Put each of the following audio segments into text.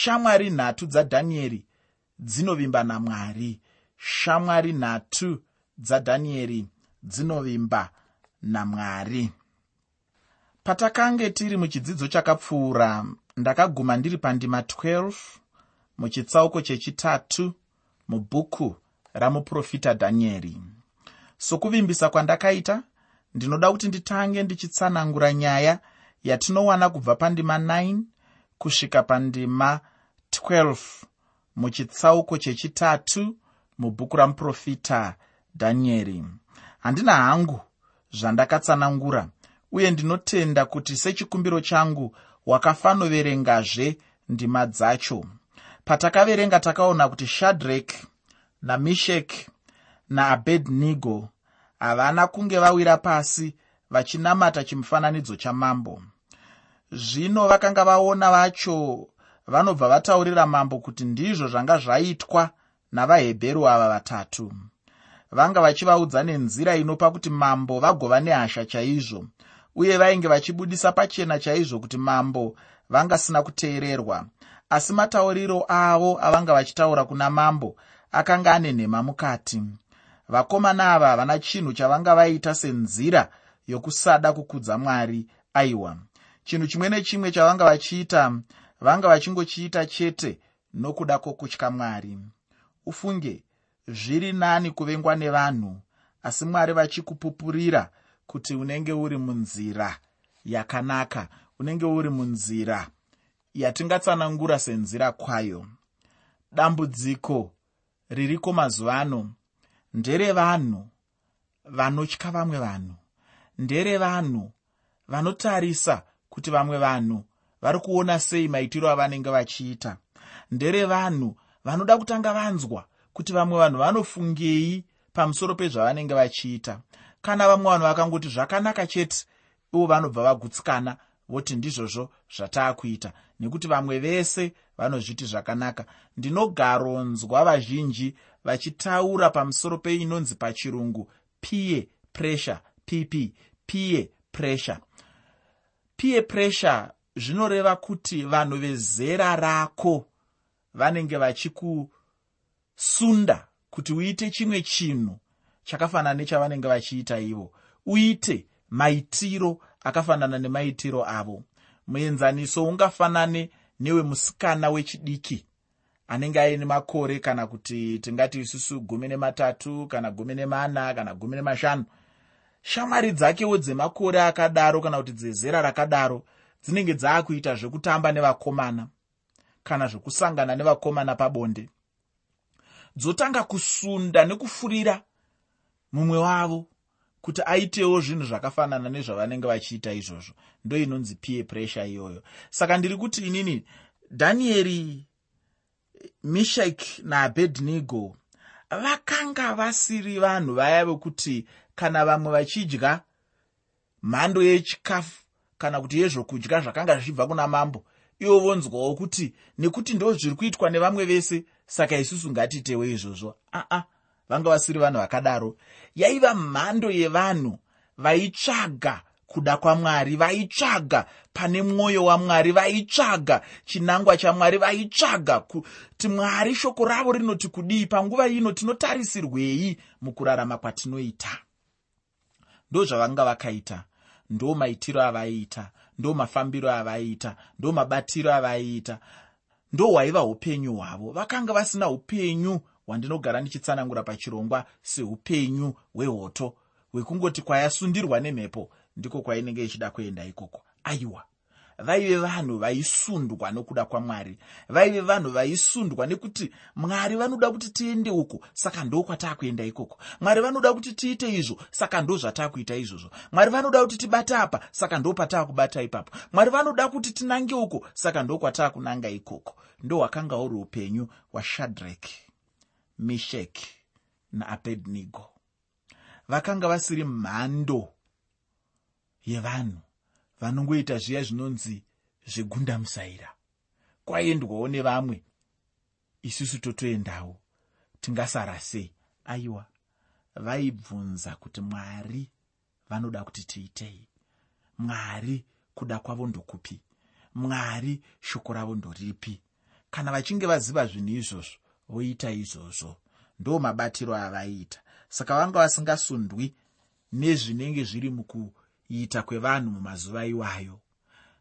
shamwari nhatu dzadhanieri dzinovimba namwari. Shamwari nhatu dzadhanieri dzinovimba namwari. Patakange tiri muchidzidzo chakapfuura ndakaguma ndiri pandima 12 muchitsauko chechitatu mubhuku ramuprofita dhanieri sokuvimbisa kwandakaita ndinoda kuti nditange ndichitsanangura nyaya yatinowana kubva pandima 9 kusvika pandima 12 muchitsauko chechitatu mubhuku ramuprofita dhanieri. Handina hangu zvandakatsanangura uye ndinotenda kuti sechikumbiro changu wakafanoverengazve ndima dzacho. Patakaverenga takaona kuti shadrek namishek naabednigo havana kunge vawira pasi vachinamata chimufananidzo chamambo. Zvino vakanga vaona vacho vanobva vataurira mambo kuti ndizvo zvanga zvaitwa navahebheru ava vatatu. Vanga vachivaudza nenzira inopa kuti mambo vagova nehasha chaizvo uye vainge vachibudisa pachena chaizvo kuti mambo vangasina kuteererwa. Asi matauriro avo avanga vachitaura kuna mambo akanga ane nhema mukati. Vakomana ava havana chinhu chavanga vaita senzira yokusada kukudza mwari aiwa. Chinhu chimwe nechimwe chavanga vachiita vanga vachingochiita chete nokuda kwokutya mwari. Ufunge zviri nani kuvengwa nevanhu asi mwari vachikupupurira kuti unenge uri munzira yakanaka unenge uri munzira yatingatsanangura senzira kwayo. Dambudziko ririko mazuva ano? Nderevanhu vanotya vamwe vanhu? Nderevanhu vanotarisa kuti vamwe vanhu vari kuona sei maitiro avanenge vachiita. Nderevanhu vanoda kutanga vanzwa kuti vamwe vanhu vanofungei pamusoro pezvavanenge vachiita. Kana vamwe vanhu vakangoti zvakanaka chete ivo vanobva vagutsikana voti ndizvozvo zvataakuita. Nekuti vamwe vese vanozviti zvakanaka. Ndinogaronzwa vazhinji vachitaura pamusoro peinonzi pachirungu pie pressure pp pie pressure pie pressure zvinoreva kuti vanhu vezera rako vanenge vachikusunda kuti uite chimwe chinhu chakafanana nechavanenge vachiita ivo. Uite maitiro akafanana nemaitiro avo. Muenzaniso ungafanane newemusikana wechidiki anenge aine makore kana kuti tingati isusu gumi nematatu kana gumi nemana kana gumi nemashanu. Shamwari dzakewo dzemakore akadaro kana kuti dzezera rakadaro dzinenge dzaakuita zvekutamba nevakomana kana zvekusangana nevakomana pabonde. Dzotanga kusunda nekufurira mumwe wavo kuti aitewo zvinhu zvakafanana nezvavanenge vachiita izvozvo. Ndo inonzi pie pressure iyoyo. Saka ndiri kuti inini dhanieri mishak naabednego vakanga vasiri vanhu vaya vekuti kana vamwe vachidya mhando yechikafu kana kuti yezvokudya zvakanga zvichibva kuna mambo ivo vonzwawo kuti nekuti ndo zviri kuitwa nevamwe vese saka isusu ngatiitewo izvozvo. Aa vanga vasiri vanhu vakadaro. Yaiva mhando yevanhu vaitsvaga kuda kwamwari vaitsvaga pane mwoyo wamwari vaitsvaga chinangwa chamwari vaitsvaga kuti mwari shoko ravo rinoti kudii panguva ino tinotarisirwei mukurarama kwatinoita. Ndo zvavanga vakaita ndo maitiro avaiita ndo mafambiro avaiita ndo mabatiro avaiita ndo hwaiva upenyu hwavo. Vakanga vasina upenyu hwandinogara ndichitsanangura pachirongwa seupenyu hwehoto hwekungoti kwayasundirwa nemhepo ndiko kwainenge ichida kuenda ikoko. Aiwa vaive vanhu vaisundwa nokuda kwamwari. Vaive vanhu vaisundwa nekuti mwari vanoda kuti tiende uko saka ndo kwataakuenda ikoko. Mwari vanoda kuti tiite izvo saka ndo zvataakuita izvozvo. Mwari vanoda kuti tibate apa saka ndo pataakubata ipapo. Mwari vanoda kuti tinange uko saka ndo kwataakunanga ikoko. Ndo hwakanga uri upenyu hwashadhreki meshek naabednego vakanga vasiri mhando yevanhu vanongoita zviya zvinonzi zvegundamusaira. Kwaendwawo nevamwe isusu totoendawo tingasara sei? Aiwa vaibvunza kuti mwari vanoda kuti tiitei? Mwari kuda kwavo ndokupi? Mwari shoko ravo ndoripi? Kana vachinge vaziva zvinhu izvozvo voita izvozvo. Ndo mabatiro avaiita. Saka vanga vasingasundwi nezvinenge zviri mukuita kwevanhu mumazuva iwayo.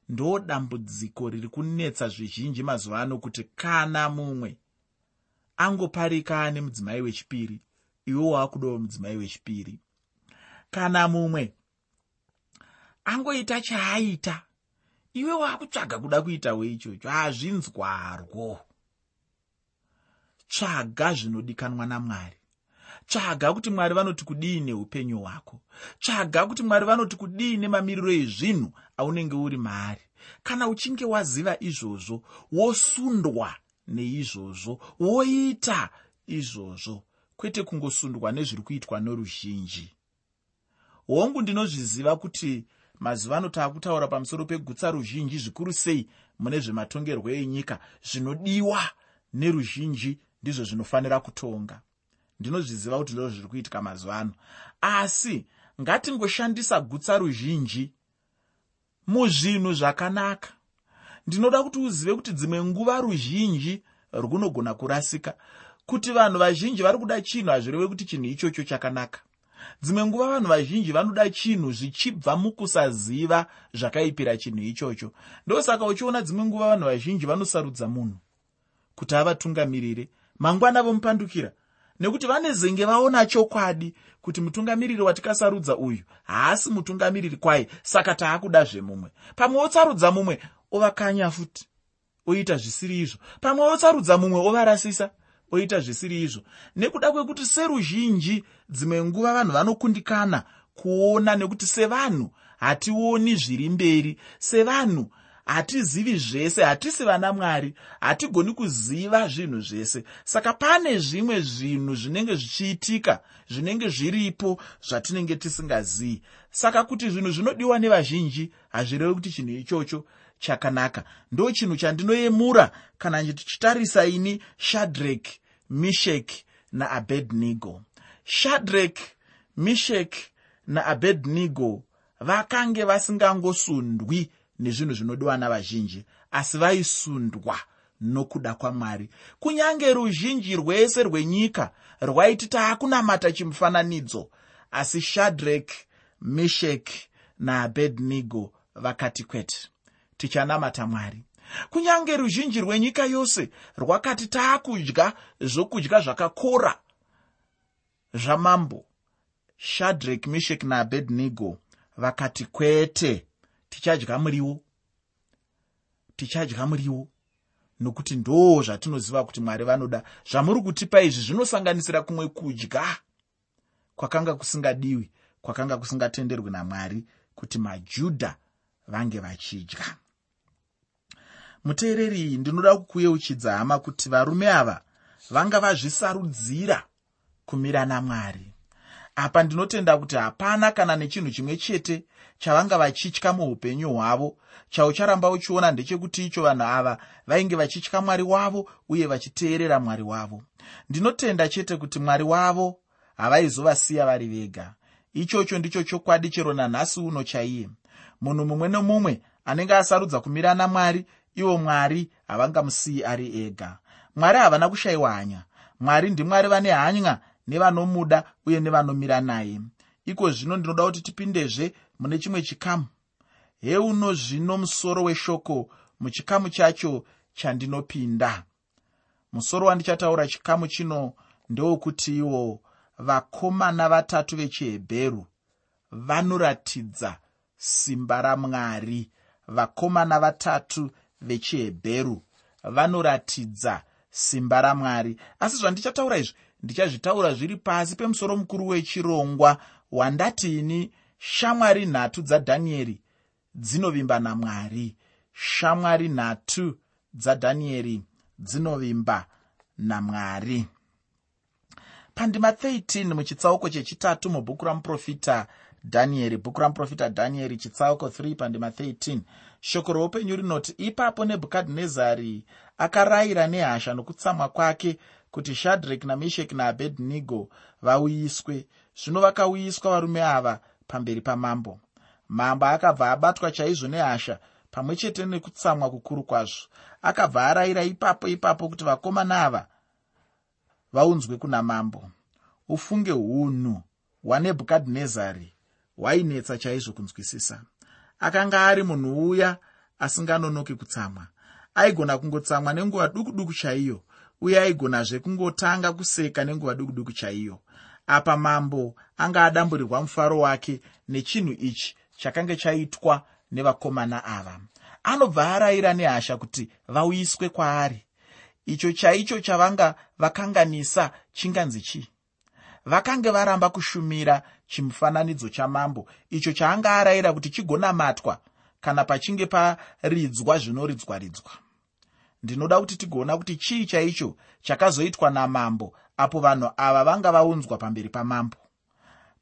Ndo dambudziko riri kunetsa zvizhinji mazuva ano kuti kana mumwe angoparika nemudzimai wechipiri iwo waakudawo mudzimai wechipiri. Kana mumwe angoita chaaita iwe waakutsvaga kuda kuitawo ichocho. Hazvinzwarwo. Tsvaga zvinodikanwa namwari tsvaga kuti mwari vanoti kudii neupenyu hwako. Tsvaga kuti mwari vanoti kudii nemamiriro ezvinhu aunenge uri maari. Kana uchinge waziva izvozvo wosundwa neizvozvo woita izvozvo kwete kungosundwa nezviri kuitwa noruzhinji. Hongu ndinozviziva kuti mazuva ano taakutaura pamusoro pegutsa ruzhinji zvikuru sei mune zvematongerwo enyika zvinodiwa neruzhinji ndizvo zvinofanira kutonga ndinozviziva kuti ndizvo zviri kuitika mazuva ano. Asi ngatingoshandisa gutsa ruzhinji muzvinhu zvakanaka. Ndinoda kuti uzive kuti dzimwe nguva ruzhinji runogona kurasika. Kuti vanhu vazhinji vari kuda chinhu hazvireve kuti chinhu ichocho chakanaka. Dzimwe nguva vanhu vazhinji vanoda chinhu zvichibva mukusaziva zvakaipira chinhu ichocho. Ndosaka uchiona dzimwe nguva vanhu vazhinji vanosarudza munhu kuti avatungamirire mangwana vomupandukira nekuti vane zenge vaona chokwadi kuti mutungamiriri watikasarudza uyu haasi mutungamiriri kwai saka taakuda zvemumwe pamwe wotsarudza mumwe ovakanya futi oita zvisiri izvo. Pamwe wotsarudza mumwe ovarasisa oita zvisiri izvo. Nekuda kwekuti seruzhinji dzimwe nguva vanhu vanokundikana kuona nekuti sevanhu hationi zviri mberi sevanhu hatizivi zvese hatisi vana mwari hatigoni kuziva zvinhu zvese. Saka pane zvimwe zvinhu zvinenge zvichiitika zvinenge zviripo zvatinenge tisingazivi saka kuti zvinhu zvinodiwa nevazhinji hazvirevi kuti chinhu ichocho chakanaka. Ndo chinhu chandinoyemura kana ndichitarisa ini shadrek mishek naabednego. Shadrek mishek naabednego vakange vasingangosundwi nezvinhu zvinodiwa navazhinji asi vaisundwa nokuda kwamwari. Kunyange ruzhinji rwese rwenyika rwaiti taakunamata chimufananidzo asi shadrek meshek naabednego vakati kwete tichanamata mwari. Kunyange ruzhinji rwenyika yose rwakati taakudya zvokudya zvakakora zvamambo shadrek meshek naabednego vakati kwete tichadya muriwo. Tichadya muriwo. Nokuti ndoo zvatinoziva kuti mwari vanoda. Zvamuri kutipa izvi zvinosanganisira kumwe kudya kwakanga kusingadiwi kwakanga kusingatenderwi namwari kuti majudha vange vachidya. Muteereri ndinoda kukuyeuchidza hama kuti varume ava vanga vazvisarudzira kumira namwari apa ndinotenda kuti hapana kana nechinhu chimwe chete chavanga vachitya muupenyu hwavo. Chaucharamba uchiona ndechekuti icho vanhu ava vainge vachitya mwari wavo uye vachiteerera mwari wavo. Ndinotenda chete kuti mwari wavo havaizovasiya vari vega. Ichocho ndicho chokwadi chero nanhasi uno chaiye. Munhu mumwe nomumwe anenge asarudza kumira namwari ivo mwari havangamusiyi ari ega. Mwari havana kushayiwa hanya. Mwari ndimwari vane hanya nevanomuda uye nevanomira naye. Iko zvino ndinoda kuti tipindezve mune chimwe chikamu. Heuno zvino musoro weshoko muchikamu chacho chandinopinda. Musoro wandichataura chikamu chino ndewokutiwo vakomana vatatu vechihebheru vanoratidza simba ramwari. Vakomana vatatu vechihebheru vanoratidza simba ramwari. Asi zvandichataura izvi ndichazvitaura zviri pasi pemusoro mukuru wechirongwa wandatini shamwari nhatu dzadhanieri dzinovimba namwari. Shamwari nhatu dzadhanieri dzinovimba namwari. Pandima 13 muchitsauko chechitatu mubhuku ramuprofita dhanieri bhuku ramuprofita dhanieri chitsauko 3 pandima 13 shoko roupenyu rinoti ipapo nebhukadhinezari akarayira nehasha nokutsamwa kwake kuti shadhrek namesheki naabhedhinego vauyiswe. Zvino vakauyiswa varume ava pamberi pamambo. Mambo akabva abatwa chaizvo nehasha pamwe chete nekutsamwa kukuru kwazvo. Akabva arayira ipapo ipapo kuti vakomana ava vaunzwe kuna mambo. Ufunge unhu hwanebhukadhinezari hwainetsa chaizvo kunzwisisa. Akanga ari munhu uya asinganonoki kutsamwa. Aigona kungotsamwa nenguva duku duku chaiyo uye aigonazve kungotanga kuseka nenguva duku duku chaiyo. Apa mambo anga adamburirwa mufaro wake nechinhu ichi chakange chaitwa nevakomana ava. Anobva arayira nehasha kuti vauyiswe kwaari. Icho chaicho chavanga vakanganisa chinganzi chii? Vakange varamba kushumira chimufananidzo chamambo icho chaanga arayira kuti chigonamatwa kana pachinge paridzwa zvinoridzwa ridzwa ndinoda kuti tigoona kuti chii chaicho chakazoitwa namambo apo vanhu ava vanga vaunzwa pamberi pamambo.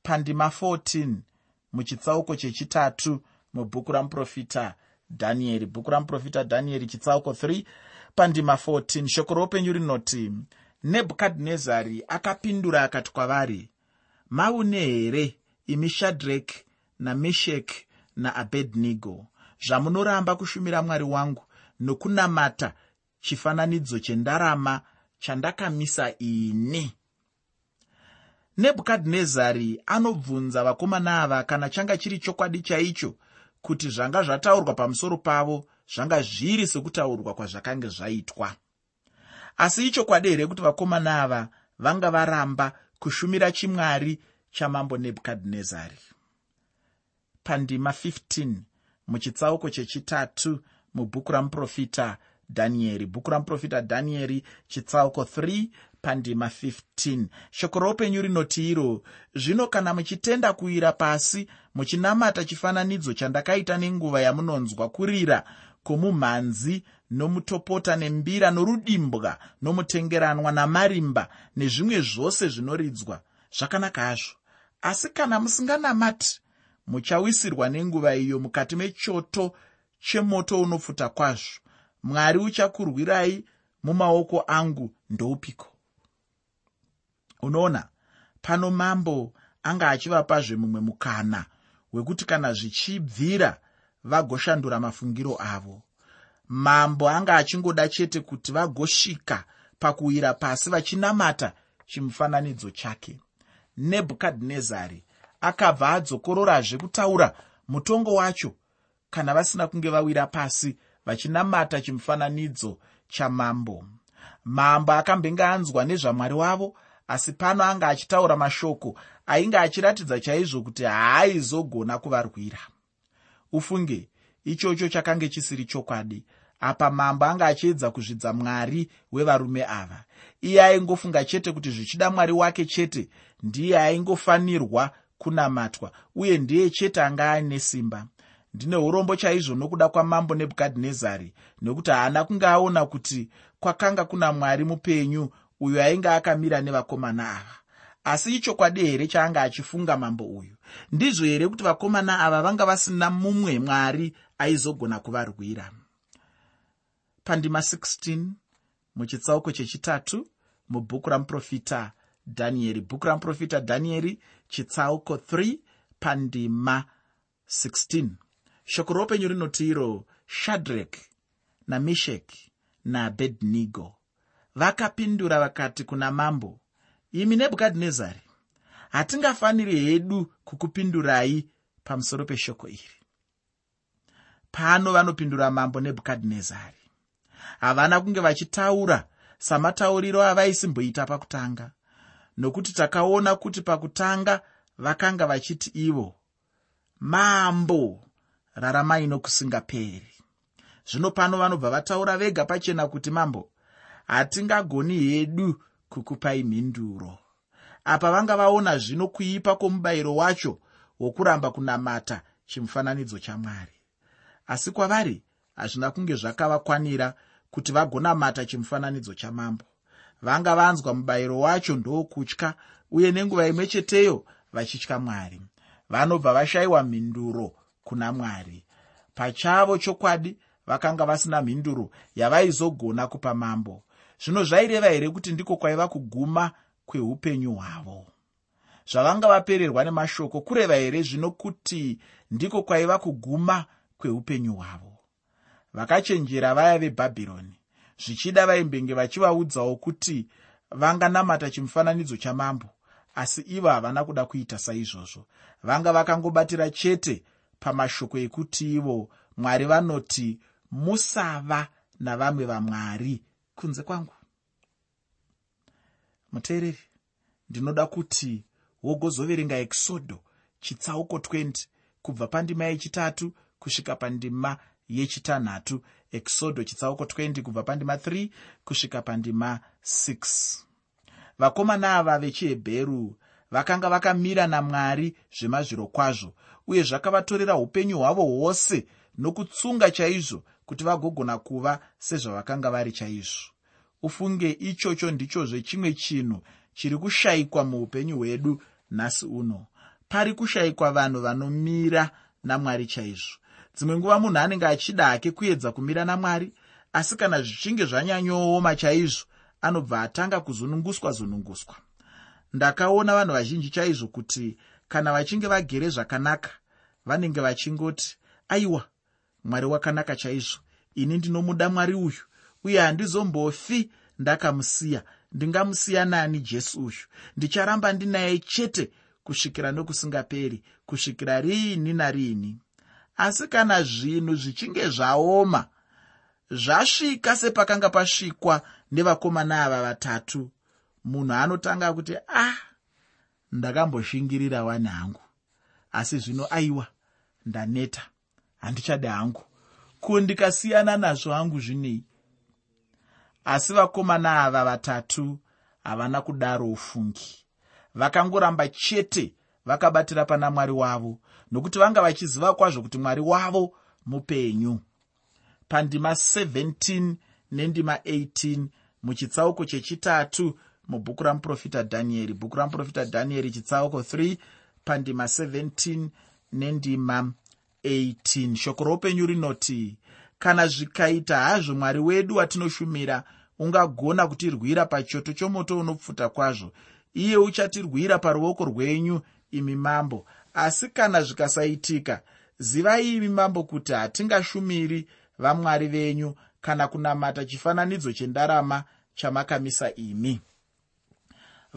Pandima 14 muchitsauko chechitatu mubhuku ramuprofita dhanieri bhuku ramuprofita dhanieri chitsauko 3 pandima 14 shoko roupenyu rinoti nebhukadhinezari akapindura akati kwavari maune here imi shadhrek nameshek naabhednego zvamunoramba kushumira mwari wangu nokunamata chifananidzo chendarama chandakamisa ini. Nebhukadhinezari anobvunza vakomana ava kana changa chiri chokwadi chaicho kuti zvanga zvataurwa pamusoro pavo zvanga zviri sekutaurwa kwazvakange zvaitwa. Asi ichokwadi here kuti vakomana ava vanga varamba kushumira chimwari chamambo nebhukadhinezari? Pandima 15 muchitsauko chechitatu mubhuku ramuprofita dhanieri bhuku ramuprofita dhanieri chitsauko 3 pandima 15 shoko roupenyu rinoti iro zvino kana muchitenda kuwira pasi muchinamata chifananidzo chandakaita nenguva yamunonzwa kurira kwomumhanzi nomutopota nembira norudimbwa nomutengeranwa namarimba nezvimwe zvose zvinoridzwa. Zvakanaka hazvo. Asi kana musinganamati muchawisirwa nenguva iyo mukati mechoto chemoto unopfuta kwazvo mwari uchakurwirai mumaoko angu ndoupiko? Unoona pano mambo anga achivapazve mumwe mukana wekuti kana zvichibvira vagoshandura mafungiro avo. Mambo anga achingoda chete kuti vagosvika pakuwira pasi vachinamata chimufananidzo chake. Nebhukadhinezari akabva adzokororazve kutaura mutongo wacho kana vasina kunge vawira pasi vachinamata chimufananidzo chamambo. Mambo akambenge anzwa nezvamwari wavo asi pano anga achitaura mashoko ainge achiratidza chaizvo kuti haaizogona kuvarwira. Ufunge ichocho chakange chisiri chokwadi. Apa mambo anga achiedza kuzvidza mwari wevarume ava. Iye aingofunga chete kuti zvichida mwari wake chete ndiye aingofanirwa kunamatwa uye ndiye chete anga aine simba ndine urombo chaizvo nokuda kwamambo nebhukadhinezari nekuti haana kunge aona kuti kwakanga kuna mwari mupenyu uyo ainge akamira nevakomana ava. Asi ichokwadi here chaanga achifunga mambo uyu? Ndizvo here kuti vakomana ava vanga vasina mumwe mwari aizogona kuvarwira? Pandima 16 muchitsauko chechitatu mubhuku ramuprofita dhanieri bhuku ramuprofita dhanieri chitsauko 3 pandima 16 shoko roupenyu rinoti iro shadhrek nameshek naabhednego vakapindura vakati kuna mambo imi nebhukadhinezari hatingafaniri hedu kukupindurai pamusoro peshoko iri. Pano vanopindura mambo nebhukadhinezari. Havana kunge vachitaura samatauriro avaisimboita pakutanga nokuti takaona kuti pakutanga vakanga vachiti ivo mambo raramai nokusingaperi. Zvino pano vanobva vataura vega pachena kuti mambo hatingagoni hedu kukupai mhinduro. Apa vanga vaona zvino kuipa kwomubayiro wacho wokuramba kunamata chimufananidzo chamwari asi kwavari hazvina kunge zvakavakwanira kuti vagonamata chimufananidzo chamambo vanga vanzwa mubayiro wacho ndokutya uye nenguva imwe cheteyo vachitya mwari. Vanobva vashayiwa mhinduro kuna mwari. Pachavo chokwadi vakanga vasina mhinduro yavaizogona kupa mambo. Zvino zvaireva here kuti ndiko kwaiva kuguma kweupenyu hwavo? Zvavanga vapererwa nemashoko kureva here zvino kuti ndiko kwaiva kuguma kweupenyu hwavo? Vakachenjera vaya vebhabhironi zvichida vaimbenge vachivaudzawo kuti vanganamata chimufananidzo chamambo asi ivo havana kuda kuita saizvozvo. Vanga vakangobatira chete pamashoko ekuti ivo mwari vanoti musava navamwe vamwari. Kunze kwangu. Muteereri ndinoda kuti wogozoverenga ekisodho chitsauko 20 kubva pandima yechitatu kusvika pandima yechitanhatu. Ekisodho chitsauko 20 kubva pandima 3 kusvika pandima 6 vakomana ava vechihebheru vakanga vakamira namwari zvemazviro kwazvo uye zvakavatorera upenyu hwavo hwose nokutsunga chaizvo kuti vagogona kuva sezvavakanga vari chaizvo. Ufunge ichocho ndichozve chimwe chinhu chiri kushayikwa muupenyu hwedu nhasi uno. Pari kushayikwa vanhu vanomira namwari chaizvo. Dzimwe nguva munhu anenge achida hake kuedza kumira namwari asi kana zvichinge zvanyanyooma chaizvo anobva atanga kuzonunguswa zonunguswa ndakaona vanhu vazhinji chaizvo kuti kana vachinge vagere zvakanaka vanenge vachingoti aiwa mwari wakanaka chaizvo ini ndinomuda mwari uyu uye handizombofi ndakamusiya. Ndingamusiya nani jesu uyu. Ndicharamba ndinaye chete kusvikira nokusingaperi kusvikira riini nariini asi kana zvinhu zvichinge zvaoma zvasvika sepakanga pasvikwa nevakomana ava vatatu munhu anotanga kuti ah ndakamboshingirira wani hangu. Asi zvino aiwa ndaneta. Handichade hangu. Ko ndikasiyana nazvo hangu zvinei? Asi vakomana ava vatatu havana kudaro ufungi. Vakangoramba chete vakabatira pana mwari wavo nokuti vanga vachiziva kwazvo kuti mwari wavo mupenyu. Pandima 17 nendima 18 muchitsauko chechitatu mubhuku ramuprofita dhanieri bhuku ramuprofita dhanieri chitsauko 3 pandima 17 nendima 18 shoko roupenyu rinoti kana zvikaita hazvo mwari wedu watinoshumira ungagona kutirwira pachoto chomoto unopfuta kwazvo. Iye uchatirwira paruoko rwenyu imi mambo. Asi kana zvikasaitika zivai imi mambo kuti hatingashumiri vamwari venyu kana kunamata chifananidzo chendarama chamakamisa imi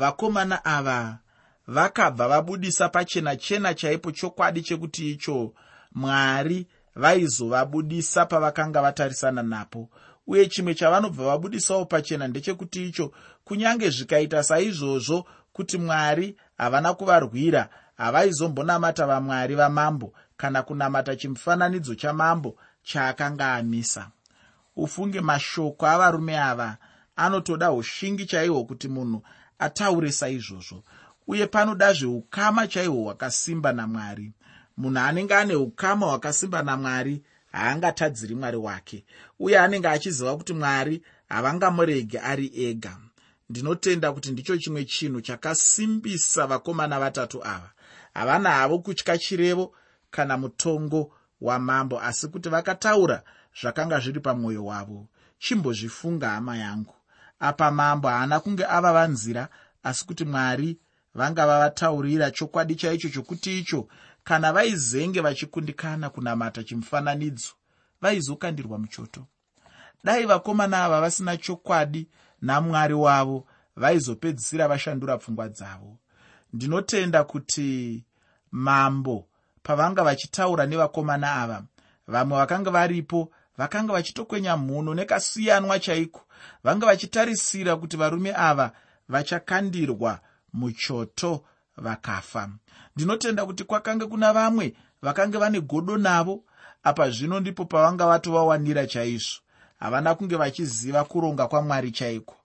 vakomana ava vakabva vabudisa pachena chena chaipo chokwadi chekuti icho mwari vaizovabudisa pavakanga vatarisana napo. Uye chimwe chavanobva vabudisawo pachena ndechekuti icho kunyange zvikaita saizvozvo kuti mwari havana kuvarwira havaizombonamata vamwari vamambo kana kunamata chimufananidzo chamambo chaakanga amisa. Ufunge mashoko avarume ava anotoda ushingi chaihwo kuti munhu ataure saizvozvo uye panoda zveukama chaihwo hwakasimba namwari. Munhu anenge ane ukama hwakasimba namwari haangatadziri mwari wake uye anenge achiziva kuti mwari havangamurege ari ega. Ndinotenda kuti ndicho chimwe chinhu chakasimbisa vakomana vatatu ava. Havana havo kutya chirevo kana mutongo wamambo asi kuti vakataura zvakanga zviri pamwoyo wavo chimbozvifunga hama yangu apa mambo haana kunge ava vanzira asi kuti mwari vanga vavataurira chokwadi chaicho chokuti icho kana vaizenge vachikundikana kunamata chimufananidzo vaizokandirwa muchoto. Dai vakomana ava vasina chokwadi namwari wavo vaizopedzisira vashandura pfungwa dzavo. Ndinotenda kuti mambo pavanga vachitaura nevakomana ava vamwe vakanga varipo vakanga vachitokwenya mhuno nekasiyanwa chaiko vanga vachitarisira kuti varume ava vachakandirwa muchoto vakafa. Ndinotenda kuti kwakanga kuna vamwe vakanga vane godo navo apa zvino ndipo pavanga vatovawanira chaizvo. Havana kunge vachiziva kuronga kwamwari chaiko.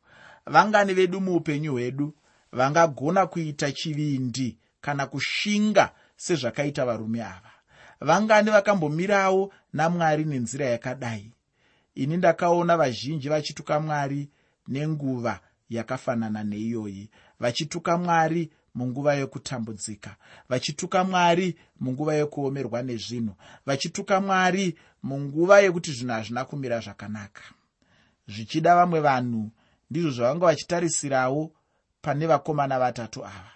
Vangani vedu muupenyu hwedu vangagona kuita chivindi kana kushinga sezvakaita varume ava. Vangani vakambomirawo namwari nenzira yakadai ini ndakaona vazhinji vachituka mwari nenguva yakafanana neiyoyi. Vachituka mwari munguva yokutambudzika. Vachituka mwari munguva yekuomerwa nezvinhu. Vachituka mwari munguva yekuti zvinhu hazvina kumira zvakanaka. Zvichida vamwe vanhu ndizvo zvavanga vachitarisirawo pane vakomana vatatu ava.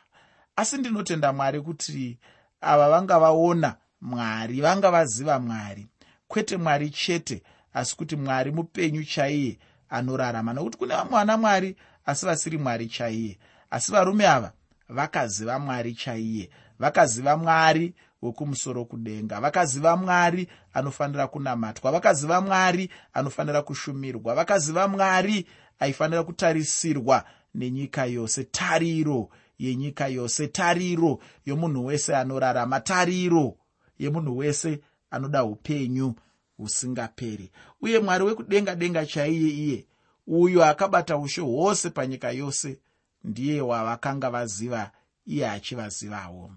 Asi ndinotenda mwari kuti ava vanga vaona mwari vanga vaziva mwari. Kwete mwari chete asi kuti mwari mupenyu chaiye anorarama. Nokuti kune vamwe vana mwari asi vasiri mwari chaiye. Asi varume ava vakaziva mwari chaiye. Vakaziva mwari wekumusoro kudenga. Vakaziva mwari anofanira kunamatwa. Vakaziva mwari anofanira kushumirwa. Vakaziva mwari aifanira kutarisirwa nenyika yose. Tariro yenyika yose. Tariro yomunhu wese anorarama. Tariro yemunhu wese anoda upenyu husingaperi uye mwari wekudenga denga chaiye iye uyo akabata ushe hwose panyika yose ndiye wavakanga vaziva iye achivazivawo.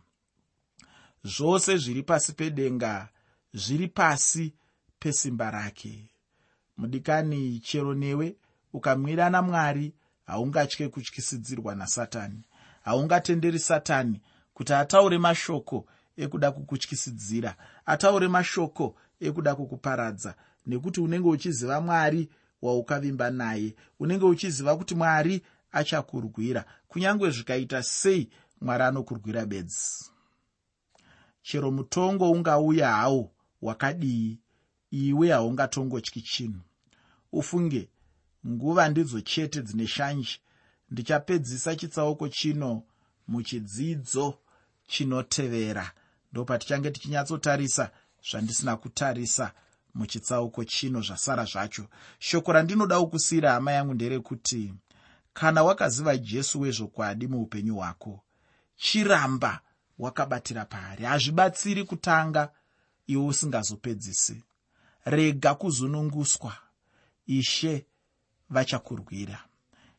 Zvose zviri pasi pedenga zviri pasi pesimba rake. Mudikani chero newe ukamwira namwari haungatye kutyisidzirwa nasatani. Haungatenderi satani kuti ataure mashoko ekuda kukutyisidzira ataure mashoko ekuda kukuparadza nekuti unenge uchiziva mwari waukavimba naye unenge uchiziva kuti mwari achakurwira kunyange zvikaita sei mwari anokurwira bedzi. Chero mutongo ungauya hawo wakadii? Iwe haungatongotyi chinhu. Ufunge nguva ndidzo chete dzine shanje. Ndichapedzisa chitsauko chino muchidzidzo chinotevera. Ndopatichange tichinyatsotarisa zvandisina kutarisa muchitsauko chino zvasara zvacho. Shoko randinoda kukusiyira hama yangu nderekuti kana wakaziva jesu wezvokwadi muupenyu hwako chiramba wakabatira paari hazvibatsiri kutanga iwe usingazopedzisi. Rega kuzununguswa ishe vachakurwira.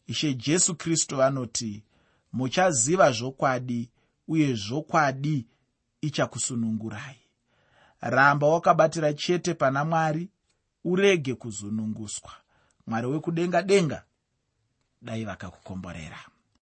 Ishe jesu kristu vanoti muchaziva zvokwadi uye zvokwadi ichakusunungurai ramba wakabatira chete pana mwari urege kuzununguswa. Mwari wekudenga denga dai vakakukomborera